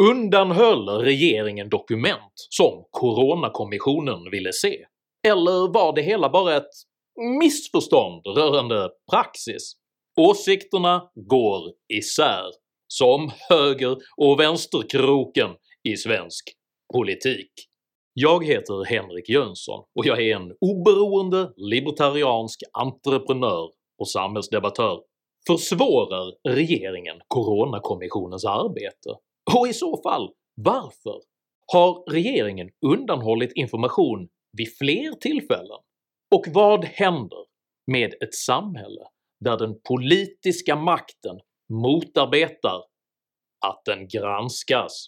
Undanhöll regeringen dokument som coronakommissionen ville se? Eller var det hela bara ett missförstånd rörande praxis? Åsikterna går isär, som höger och vänsterkroken i svensk politik. Jag heter Henrik Jönsson och jag är en oberoende libertariansk entreprenör och samhällsdebattör. Försvårar regeringen coronakommissionens arbete? Och i så fall varför? Har regeringen undanhållit information vid fler tillfällen? Och vad händer med ett samhälle där den politiska makten motarbetar att den granskas?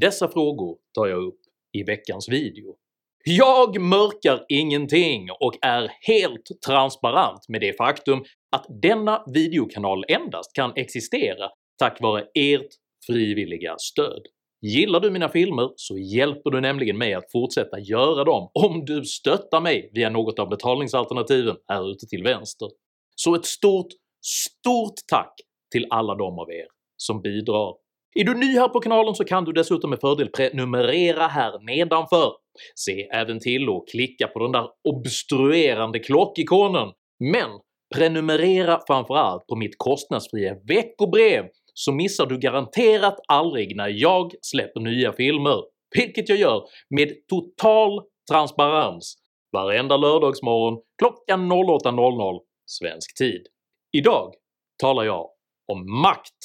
Dessa frågor tar jag upp i veckans video. Jag mörkar ingenting och är helt transparent med det faktum att denna videokanal endast kan existera tack vare ert frivilliga stöd. Gillar du mina filmer så hjälper du nämligen mig att fortsätta göra dem om du stöttar mig via något av betalningsalternativen här ute till vänster. Så ett stort, STORT tack till alla de av er som bidrar. Är du ny här på kanalen så kan du dessutom med fördel prenumerera här nedanför. Se även till att klicka på den där obstruerande klockikonen, men prenumerera framförallt på mitt kostnadsfria veckobrev så missar du garanterat aldrig när jag släpper nya filmer, vilket jag gör med total transparens varenda lördagsmorgon klockan 08.00 svensk tid. Idag talar jag om makt,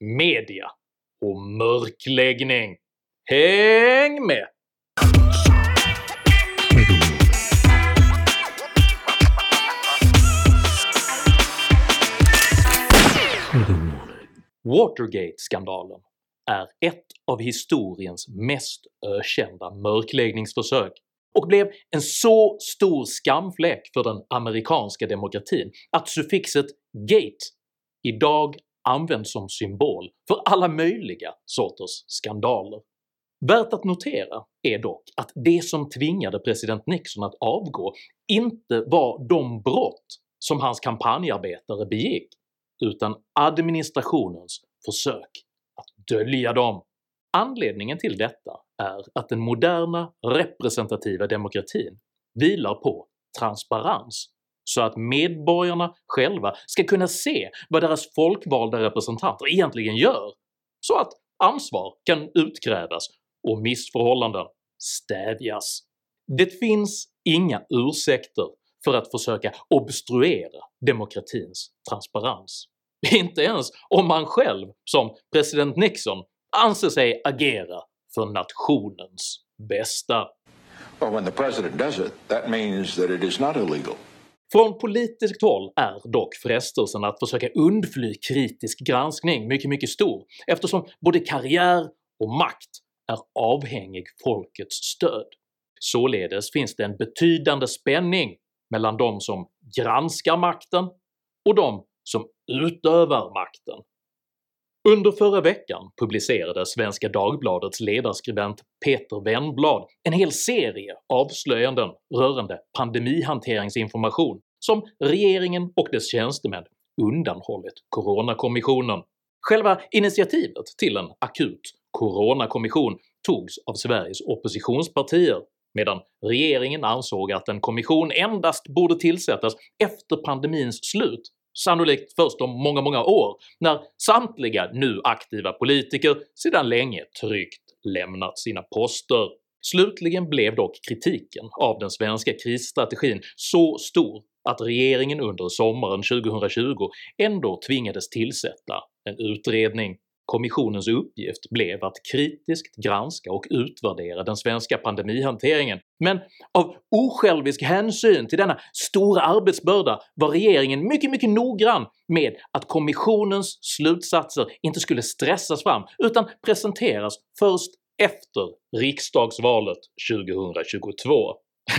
media och mörkläggning. Häng med! Watergate-skandalen är ett av historiens mest ökända mörkläggningsförsök och blev en så stor skamfläck för den amerikanska demokratin att suffixet “gate” idag används som symbol för alla möjliga sorters skandaler. Värt att notera är dock att det som tvingade president Nixon att avgå inte var de brott som hans kampanjarbetare begick, utan administrationens försök att dölja dem. Anledningen till detta är att den moderna representativa demokratin vilar på transparens så att medborgarna själva ska kunna se vad deras folkvalda representanter egentligen gör, så att ansvar kan utkrävas och missförhållanden stävjas. Det finns inga ursäkter för att försöka obstruera demokratins transparens. Inte ens om man själv, som president Nixon, anser sig agera för nationens bästa. Well, when the president does it, that means that it is not illegal. Från politiskt håll är dock frestelsen att försöka undfly kritisk granskning mycket, mycket stor eftersom både karriär och makt är avhängig folkets stöd. Således finns det en betydande spänning mellan de som granskar makten och de som utövar makten. Under förra veckan publicerade Svenska Dagbladets ledarskribent Peter Wennblad en hel serie avslöjanden rörande pandemihanteringsinformation som regeringen och dess tjänstemän undanhållit coronakommissionen. Själva initiativet till en akut coronakommission togs av Sveriges oppositionspartier medan regeringen ansåg att en kommission endast borde tillsättas efter pandemins slut sannolikt först om många, många år när samtliga nu aktiva politiker sedan länge tryggt lämnat sina poster. Slutligen blev dock kritiken av den svenska krisstrategin så stor att regeringen under sommaren 2020 ändå tvingades tillsätta en utredning. Kommissionens uppgift blev att kritiskt granska och utvärdera den svenska pandemihanteringen, men av osjälvisk hänsyn till denna stora arbetsbörda var regeringen mycket, mycket noggrann med att kommissionens slutsatser inte skulle stressas fram utan presenteras först efter riksdagsvalet 2022.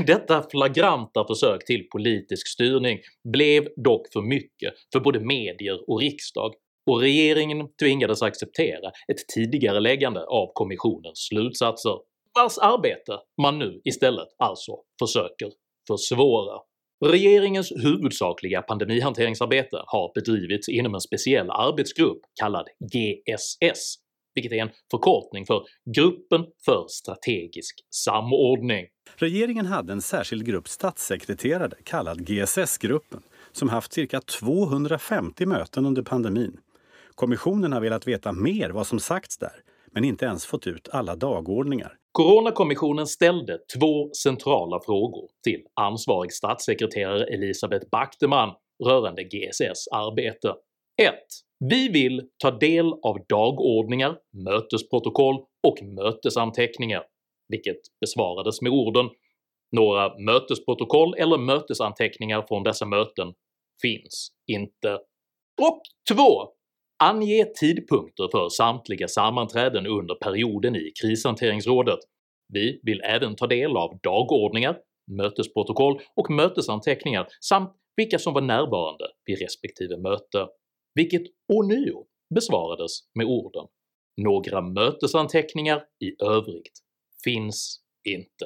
Detta flagranta försök till politisk styrning blev dock för mycket för både medier och riksdag och regeringen tvingades acceptera ett tidigare läggande av kommissionens slutsatser, vars arbete man nu istället alltså försöker försvåra. Regeringens huvudsakliga pandemihanteringsarbete har bedrivits inom en speciell arbetsgrupp kallad GSS, vilket är en förkortning för Gruppen för strategisk samordning. Regeringen hade en särskild grupp statssekreterare kallad GSS-gruppen som haft cirka 250 möten under pandemin. Kommissionen har velat veta mer vad som sagts där, men inte ens fått ut alla dagordningar. Coronakommissionen ställde två centrala frågor till ansvarig statssekreterare Elisabeth Backteman rörande GSS arbete. 1. Vi vill ta del av dagordningar, mötesprotokoll och mötesanteckningar, vilket besvarades med orden “Några mötesprotokoll eller mötesanteckningar från dessa möten finns inte”. Och 2. Ange tidpunkter för samtliga sammanträden under perioden i krishanteringsrådet. Vi vill även ta del av dagordningar, mötesprotokoll och mötesanteckningar samt vilka som var närvarande vid respektive möte, vilket ånyo besvarades med orden “Några mötesanteckningar i övrigt finns inte”.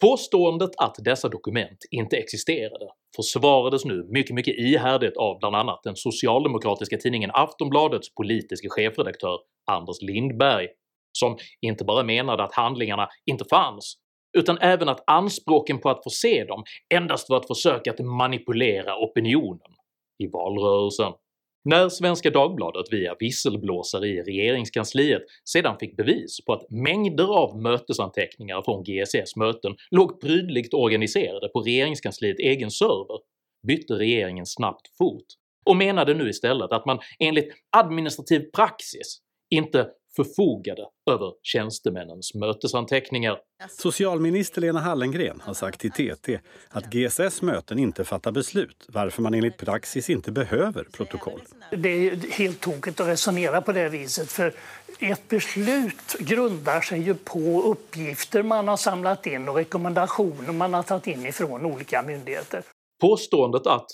Påståendet att dessa dokument inte existerade försvarades nu mycket mycket ihärdigt av bland annat den socialdemokratiska tidningen Aftonbladets politiska chefredaktör Anders Lindberg, som inte bara menade att handlingarna inte fanns utan även att anspråken på att få se dem endast var ett försök att manipulera opinionen i valrörelsen. När Svenska Dagbladet via visselblåsare i regeringskansliet sedan fick bevis på att mängder av mötesanteckningar från GSS möten låg prydligt organiserade på regeringskansliets egen server bytte regeringen snabbt fot och menade nu istället att man enligt administrativ praxis inte förfogade över tjänstemännens mötesanteckningar. Socialminister Lena Hallengren har sagt till TT att GSS möten inte fattar beslut varför man enligt praxis inte behöver protokoll. Det är helt tokigt att resonera på det viset för ett beslut grundar sig ju på uppgifter man har samlat in och rekommendationer man har tagit in ifrån olika myndigheter. Påståendet att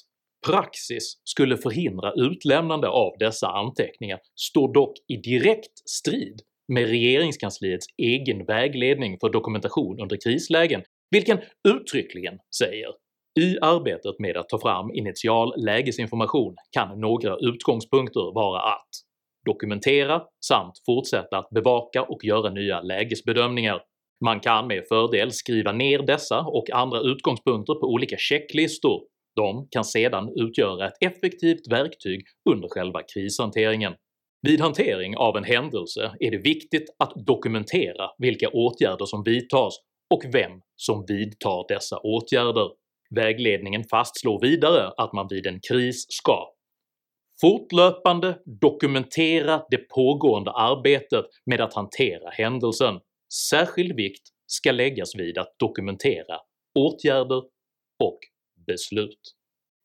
praxis skulle förhindra utlämnande av dessa anteckningar står dock i direkt strid med regeringskansliets egen vägledning för dokumentation under krislägen, vilken uttryckligen säger “I arbetet med att ta fram initial lägesinformation kan några utgångspunkter vara att dokumentera samt fortsätta att bevaka och göra nya lägesbedömningar. Man kan med fördel skriva ner dessa och andra utgångspunkter på olika checklistor de kan sedan utgöra ett effektivt verktyg under själva krishanteringen. Vid hantering av en händelse är det viktigt att dokumentera vilka åtgärder som vidtas och vem som vidtar dessa åtgärder. Vägledningen fastslår vidare att man vid en kris ska fortlöpande dokumentera det pågående arbetet med att hantera händelsen. Särskild vikt ska läggas vid att dokumentera åtgärder och beslut.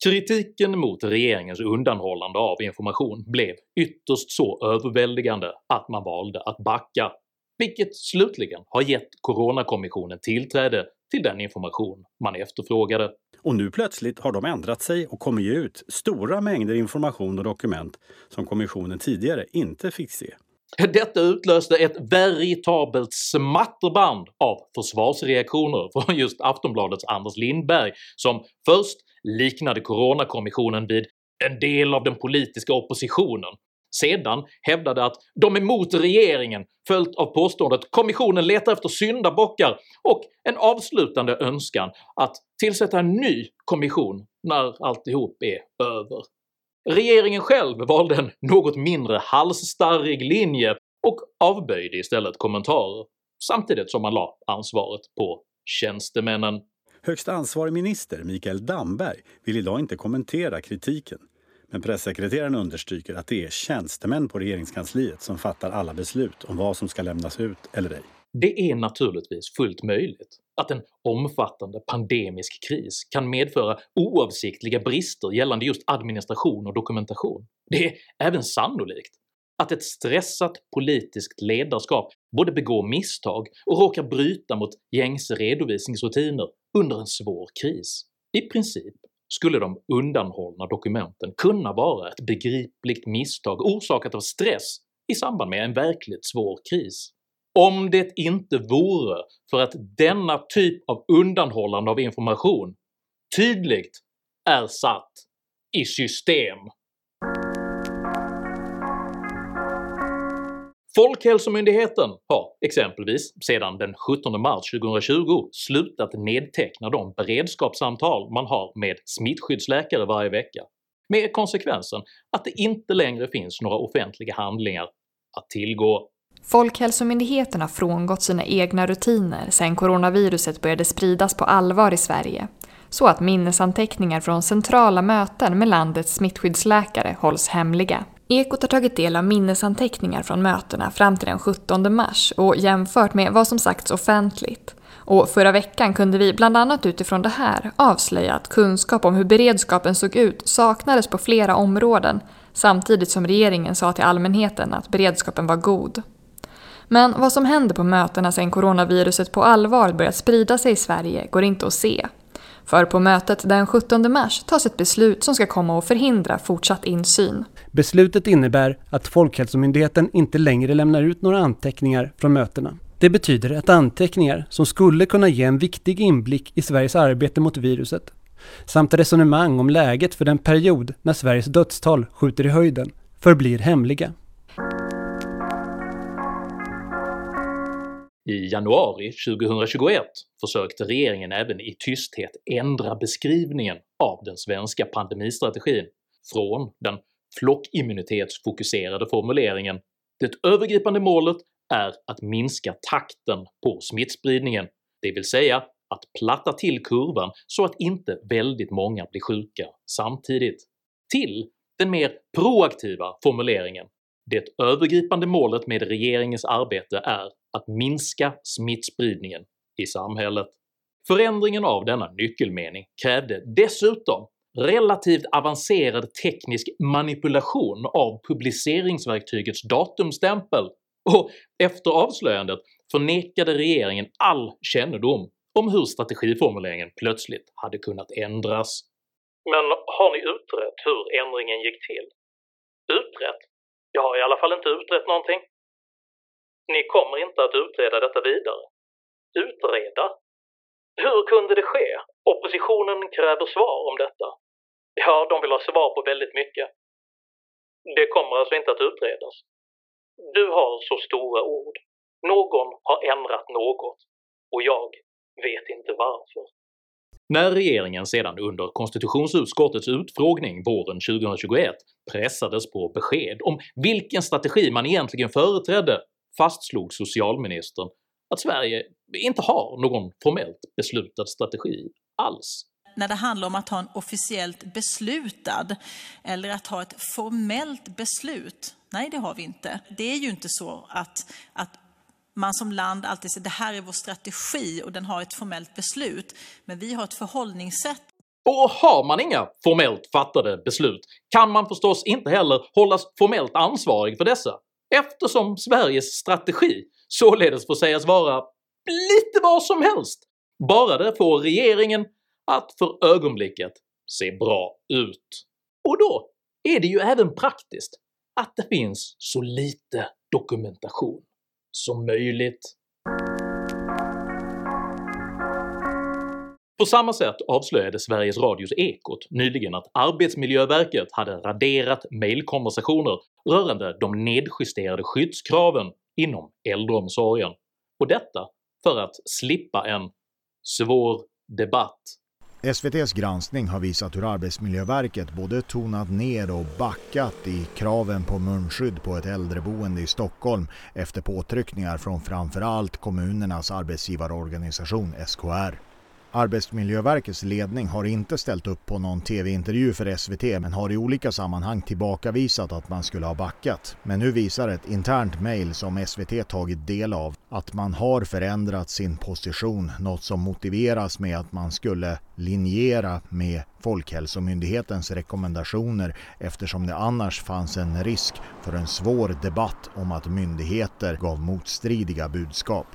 Kritiken mot regeringens undanhållande av information blev ytterst så överväldigande att man valde att backa, vilket slutligen har gett Coronakommissionen tillträde till den information man efterfrågade. Och nu plötsligt har de ändrat sig och kommer ge ut stora mängder information och dokument som kommissionen tidigare inte fick se. Detta utlöste ett veritabelt smatterband av försvarsreaktioner från just Aftonbladets Anders Lindberg som först liknade coronakommissionen vid en del av den politiska oppositionen, sedan hävdade att de är emot regeringen följt av påståendet “kommissionen letar efter syndabockar” och en avslutande önskan att tillsätta en ny kommission när alltihop är över. Regeringen själv valde en något mindre halsstarrig linje och avböjde istället kommentarer, samtidigt som man la ansvaret på tjänstemännen. Högst ansvarig minister Mikael Damberg vill idag inte kommentera kritiken. Men pressekreteraren understryker att det är tjänstemän på regeringskansliet som fattar alla beslut om vad som ska lämnas ut eller ej. Det är naturligtvis fullt möjligt att en omfattande pandemisk kris kan medföra oavsiktliga brister gällande just administration och dokumentation. Det är även sannolikt att ett stressat politiskt ledarskap både begår misstag och råkar bryta mot gängse redovisningsrutiner under en svår kris. I princip skulle de undanhållna dokumenten kunna vara ett begripligt misstag orsakat av stress i samband med en verkligt svår kris. Om det inte vore för att denna typ av undanhållande av information tydligt är satt i system. Folkhälsomyndigheten har exempelvis sedan den 17 mars 2020 slutat nedteckna de beredskapssamtal man har med smittskyddsläkare varje vecka, med konsekvensen att det inte längre finns några offentliga handlingar att tillgå. Folkhälsomyndigheten har frångått sina egna rutiner sedan coronaviruset började spridas på allvar i Sverige, så att minnesanteckningar från centrala möten med landets smittskyddsläkare hålls hemliga. Ekot har tagit del av minnesanteckningar från mötena fram till den 17 mars och jämfört med vad som sagts offentligt. Och förra veckan kunde vi bland annat utifrån det här avslöja att kunskap om hur beredskapen såg ut saknades på flera områden samtidigt som regeringen sa till allmänheten att beredskapen var god. Men vad som händer på mötena sedan coronaviruset på allvar börjat sprida sig i Sverige går inte att se. För på mötet den 17 mars tas ett beslut som ska komma att förhindra fortsatt insyn. Beslutet innebär att Folkhälsomyndigheten inte längre lämnar ut några anteckningar från mötena. Det betyder att anteckningar som skulle kunna ge en viktig inblick i Sveriges arbete mot viruset samt resonemang om läget för den period när Sveriges dödstal skjuter i höjden förblir hemliga. I januari 2021 försökte regeringen även i tysthet ändra beskrivningen av den svenska pandemistrategin från den flockimmunitetsfokuserade formuleringen “det övergripande målet är att minska takten på smittspridningen, det vill säga att platta till kurvan så att inte väldigt många blir sjuka samtidigt” till den mer proaktiva formuleringen “det övergripande målet med regeringens arbete är att minska smittspridningen i samhället”. Förändringen av denna nyckelmening krävde dessutom relativt avancerad teknisk manipulation av publiceringsverktygets datumstämpel och efter avslöjandet förnekade regeringen all kännedom om hur strategiformuleringen plötsligt hade kunnat ändras. Men har ni utrett hur ändringen gick till? Utrett? Jag har i alla fall inte utrett någonting. Ni kommer inte att utreda detta vidare. Utreda? Hur kunde det ske? Oppositionen kräver svar om detta. Ja, de vill ha svar på väldigt mycket. Det kommer alltså inte att utredas. Du har så stora ord. Någon har ändrat något och jag vet inte varför. När regeringen sedan under konstitutionsutskottets utfrågning våren 2021 pressades på besked om vilken strategi man egentligen företrädde fastslog socialministern att Sverige inte har någon formellt beslutad strategi alls när det handlar om att ha en officiellt beslutad eller att ha ett formellt beslut. Nej, det har vi inte. Det är ju inte så att, att man som land alltid säger det här är vår strategi och den har ett formellt beslut. Men vi har ett förhållningssätt och har man inga formellt fattade beslut kan man förstås inte heller hållas formellt ansvarig för dessa, eftersom Sveriges strategi således får sägas vara lite vad som helst, bara det får regeringen att för ögonblicket se bra ut. Och då är det ju även praktiskt att det finns så lite dokumentation som möjligt. På samma sätt avslöjade Sveriges Radios Ekot nyligen att Arbetsmiljöverket hade raderat mejlkonversationer rörande de nedjusterade skyddskraven inom äldreomsorgen, och detta för att slippa en svår debatt SVTs granskning har visat hur Arbetsmiljöverket både tonat ner och backat i kraven på munskydd på ett äldreboende i Stockholm efter påtryckningar från framförallt kommunernas arbetsgivarorganisation SKR. Arbetsmiljöverkets ledning har inte ställt upp på någon tv-intervju för SVT men har i olika sammanhang tillbakavisat att man skulle ha backat. Men nu visar ett internt mejl som SVT tagit del av att man har förändrat sin position, något som motiveras med att man skulle linjera med Folkhälsomyndighetens rekommendationer eftersom det annars fanns en risk för en svår debatt om att myndigheter gav motstridiga budskap.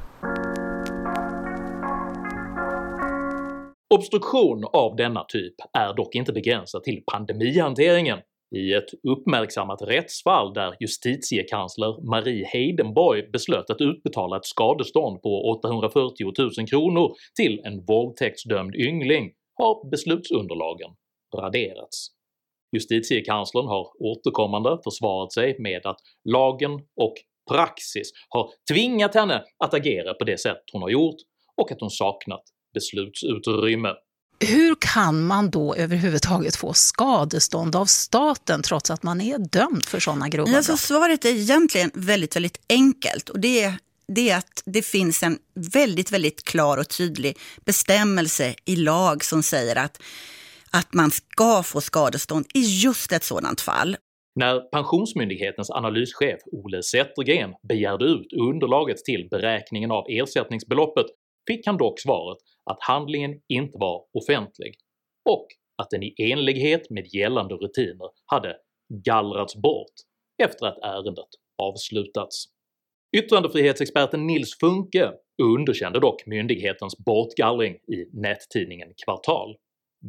Obstruktion av denna typ är dock inte begränsad till pandemihanteringen. I ett uppmärksammat rättsfall där justitiekansler Marie Heidenborg beslöt att utbetala ett skadestånd på 840 000 kronor till en våldtäktsdömd yngling har beslutsunderlagen raderats. Justitiekanslern har återkommande försvarat sig med att lagen och praxis har tvingat henne att agera på det sätt hon har gjort och att hon saknat beslutsutrymme. Hur kan man då överhuvudtaget få skadestånd av staten trots att man är dömd för sådana grova brott? Alltså, svaret är egentligen väldigt, väldigt enkelt och det är, det är att det finns en väldigt, väldigt klar och tydlig bestämmelse i lag som säger att, att man ska få skadestånd i just ett sådant fall. När Pensionsmyndighetens analyschef Ole Zettergren begärde ut underlaget till beräkningen av ersättningsbeloppet fick han dock svaret att handlingen inte var offentlig och att den i enlighet med gällande rutiner hade gallrats bort efter att ärendet avslutats. Yttrandefrihetsexperten Nils Funke underkände dock myndighetens bortgallring i nättidningen Kvartal.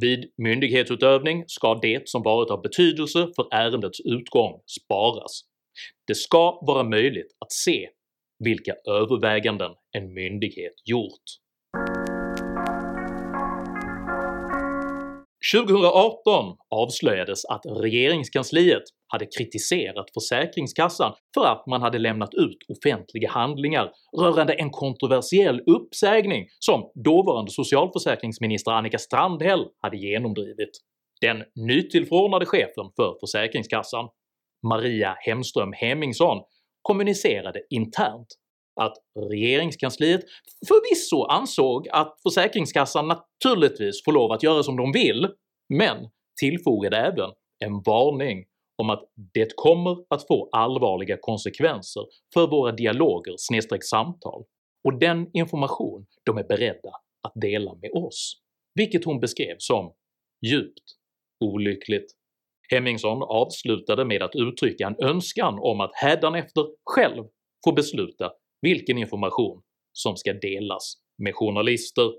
Vid myndighetsutövning ska det som varit av betydelse för ärendets utgång sparas. Det ska vara möjligt att se vilka överväganden en myndighet gjort. 2018 avslöjades att regeringskansliet hade kritiserat Försäkringskassan för att man hade lämnat ut offentliga handlingar rörande en kontroversiell uppsägning som dåvarande socialförsäkringsminister Annika Strandhäll hade genomdrivit. Den nytillförordnade chefen för Försäkringskassan, Maria Hemström Hemmingsson, kommunicerade internt att regeringskansliet förvisso ansåg att Försäkringskassan naturligtvis får lov att göra som de vill, men tillfogade även en varning om att det kommer att få allvarliga konsekvenser för våra dialoger samtal och den information de är beredda att dela med oss, vilket hon beskrev som djupt olyckligt. Hemmingsson avslutade med att uttrycka en önskan om att hädanefter själv få besluta vilken information som ska delas med journalister.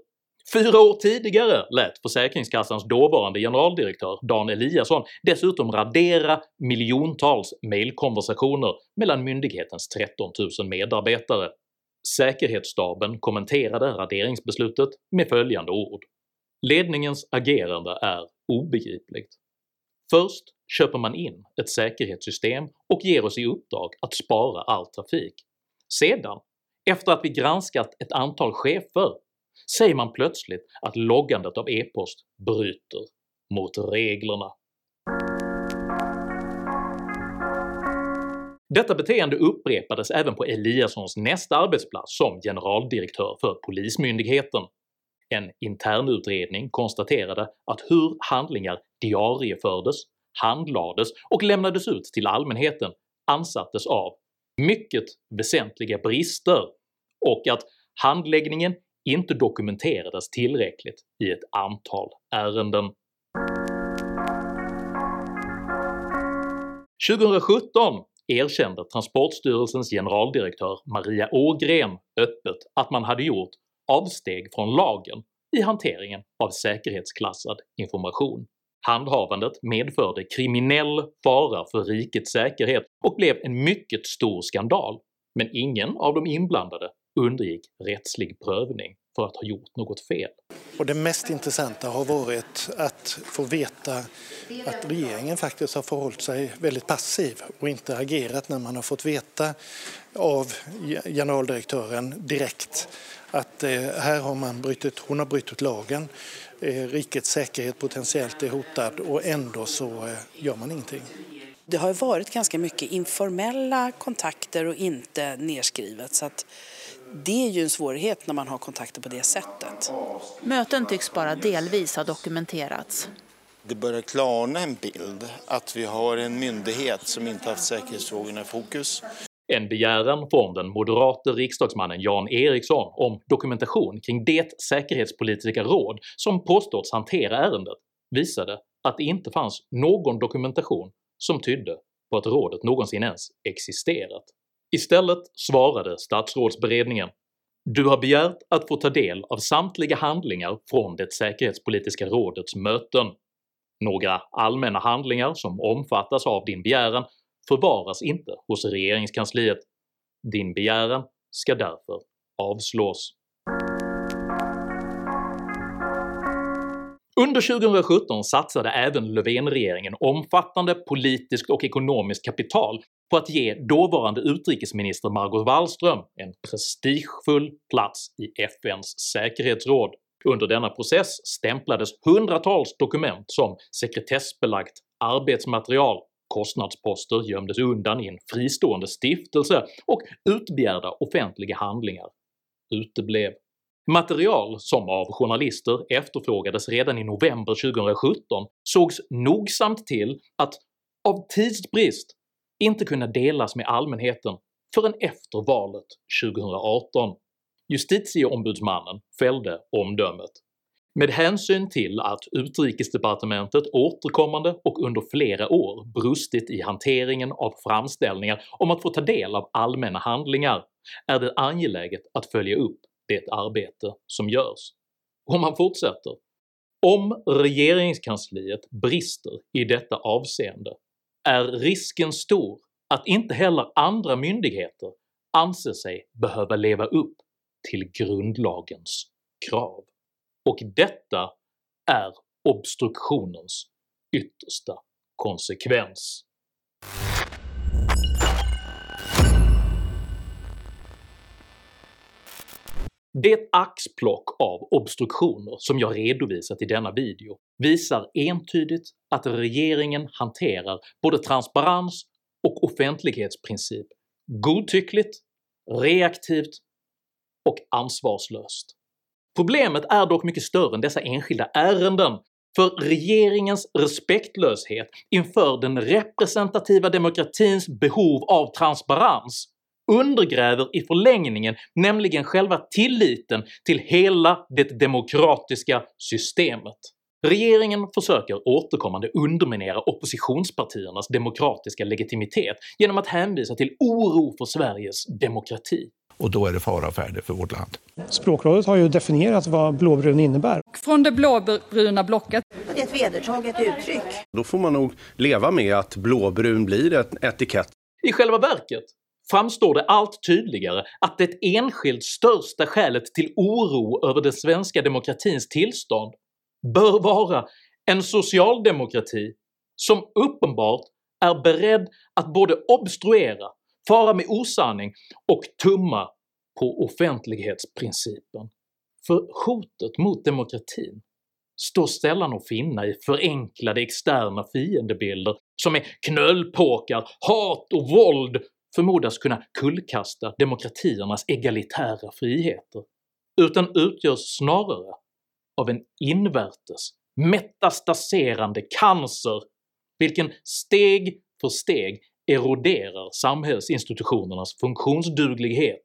Fyra år tidigare lät Försäkringskassans dåvarande generaldirektör Dan Eliasson dessutom radera miljontals mailkonversationer mellan myndighetens 13 000 medarbetare. Säkerhetsstaben kommenterade raderingsbeslutet med följande ord “Ledningens agerande är obegripligt. Först köper man in ett säkerhetssystem och ger oss i uppdrag att spara all trafik. Sedan, efter att vi granskat ett antal chefer, säger man plötsligt att loggandet av e-post bryter mot reglerna. Detta beteende upprepades även på Eliassons nästa arbetsplats som generaldirektör för Polismyndigheten. En internutredning konstaterade att hur handlingar diariefördes, handlades och lämnades ut till allmänheten ansattes av mycket väsentliga brister och att handläggningen inte dokumenterades tillräckligt i ett antal ärenden. 2017 erkände Transportstyrelsens generaldirektör Maria Ågren öppet att man hade gjort avsteg från lagen i hanteringen av säkerhetsklassad information. Handhavandet medförde kriminell fara för rikets säkerhet och blev en mycket stor skandal, men ingen av de inblandade undergick rättslig prövning för att ha gjort något fel. Och det mest intressanta har varit att få veta att regeringen faktiskt har förhållit sig väldigt passiv och inte agerat när man har fått veta av generaldirektören direkt att eh, här har man brutit, hon har brutit lagen, eh, rikets säkerhet potentiellt är hotad och ändå så eh, gör man ingenting. Det har varit ganska mycket informella kontakter och inte nedskrivet så att det är ju en svårighet när man har kontakter på det sättet. Möten tycks bara delvis ha dokumenterats. Det börjar klarna en bild att vi har en myndighet som inte haft säkerhetsfrågorna i fokus. En begäran från den moderate riksdagsmannen Jan Eriksson om dokumentation kring det säkerhetspolitiska råd som påståtts hantera ärendet visade att det inte fanns någon dokumentation som tydde på att rådet någonsin ens existerat. Istället svarade statsrådsberedningen “Du har begärt att få ta del av samtliga handlingar från det säkerhetspolitiska rådets möten. Några allmänna handlingar som omfattas av din begäran förvaras inte hos regeringskansliet. Din begäran ska därför avslås.” Under 2017 satsade även Löfvenregeringen omfattande politiskt och ekonomiskt kapital på att ge dåvarande utrikesminister Margot Wallström en prestigefull plats i FNs säkerhetsråd. Under denna process stämplades hundratals dokument som sekretessbelagt arbetsmaterial, kostnadsposter gömdes undan i en fristående stiftelse och utbegärda offentliga handlingar uteblev. Material som av journalister efterfrågades redan i november 2017 sågs nogsamt till att av tidsbrist inte kunna delas med allmänheten förrän efter valet 2018. Justitieombudsmannen fällde omdömet med hänsyn till att utrikesdepartementet återkommande och under flera år brustit i hanteringen av framställningar om att få ta del av allmänna handlingar är det angeläget att följa upp det arbete som görs. Och man fortsätter “Om regeringskansliet brister i detta avseende är risken stor att inte heller andra myndigheter anser sig behöva leva upp till grundlagens krav. Och detta är obstruktionens yttersta konsekvens. Det axplock av obstruktioner som jag redovisat i denna video visar entydigt att regeringen hanterar både transparens och offentlighetsprincip godtyckligt, reaktivt och ansvarslöst. Problemet är dock mycket större än dessa enskilda ärenden, för regeringens respektlöshet inför den representativa demokratins behov av transparens undergräver i förlängningen nämligen själva tilliten till hela det demokratiska systemet. Regeringen försöker återkommande underminera oppositionspartiernas demokratiska legitimitet genom att hänvisa till oro för Sveriges demokrati. Och då är det fara färde för vårt land. Språkrådet har ju definierat vad blåbrun innebär. Från det blåbruna blocket. Det är ett vedertaget uttryck. Då får man nog leva med att blåbrun blir en etikett. I själva verket framstår det allt tydligare att det enskilt största skälet till oro över den svenska demokratins tillstånd bör vara en socialdemokrati som uppenbart är beredd att både obstruera, fara med osanning och tumma på offentlighetsprincipen. För hotet mot demokratin står sällan att finna i förenklade externa fiendebilder som är knölpåkar, hat och våld förmodas kunna kullkasta demokratiernas egalitära friheter, utan utgörs snarare av en invärtes metastaserande cancer vilken steg för steg eroderar samhällsinstitutionernas funktionsduglighet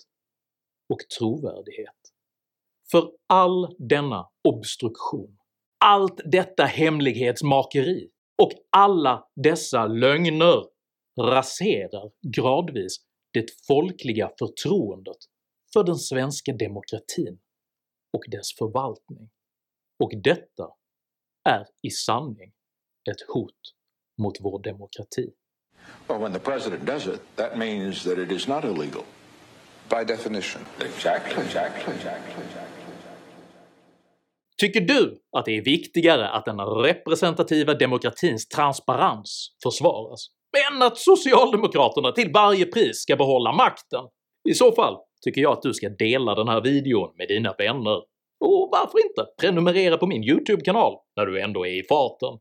och trovärdighet. För all denna obstruktion, allt detta hemlighetsmakeri och alla dessa lögner raserar gradvis det folkliga förtroendet för den svenska demokratin och dess förvaltning. Och detta är i sanning ett hot mot vår demokrati. Well, when the president does it, that means that it is not illegal. By definition. Exactly, exactly, exactly, Tycker du att det är viktigare att den representativa demokratins transparens försvaras men att socialdemokraterna till varje pris ska behålla makten? I så fall tycker jag att du ska dela den här videon med dina vänner. Och varför inte prenumerera på min YouTube-kanal när du ändå är i farten?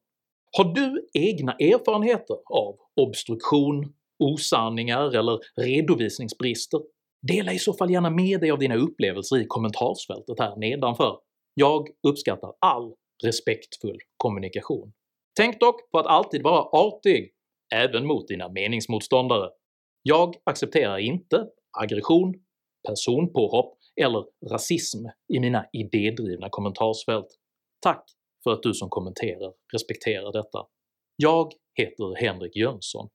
Har du egna erfarenheter av obstruktion, osanningar eller redovisningsbrister? Dela i så fall gärna med dig av dina upplevelser i kommentarsfältet här nedanför. Jag uppskattar all respektfull kommunikation. Tänk dock på att alltid vara artig, även mot dina meningsmotståndare. Jag accepterar inte aggression, personpåhopp eller rasism i mina idédrivna kommentarsfält. Tack för att du som kommenterar respekterar detta. Jag heter Henrik Jönsson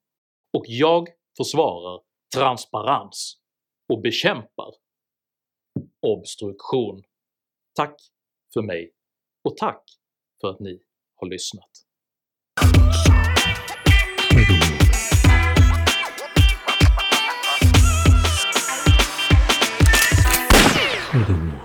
och jag försvarar transparens och bekämpar obstruktion. Tack för mig och tack för att ni har lyssnat. 这个我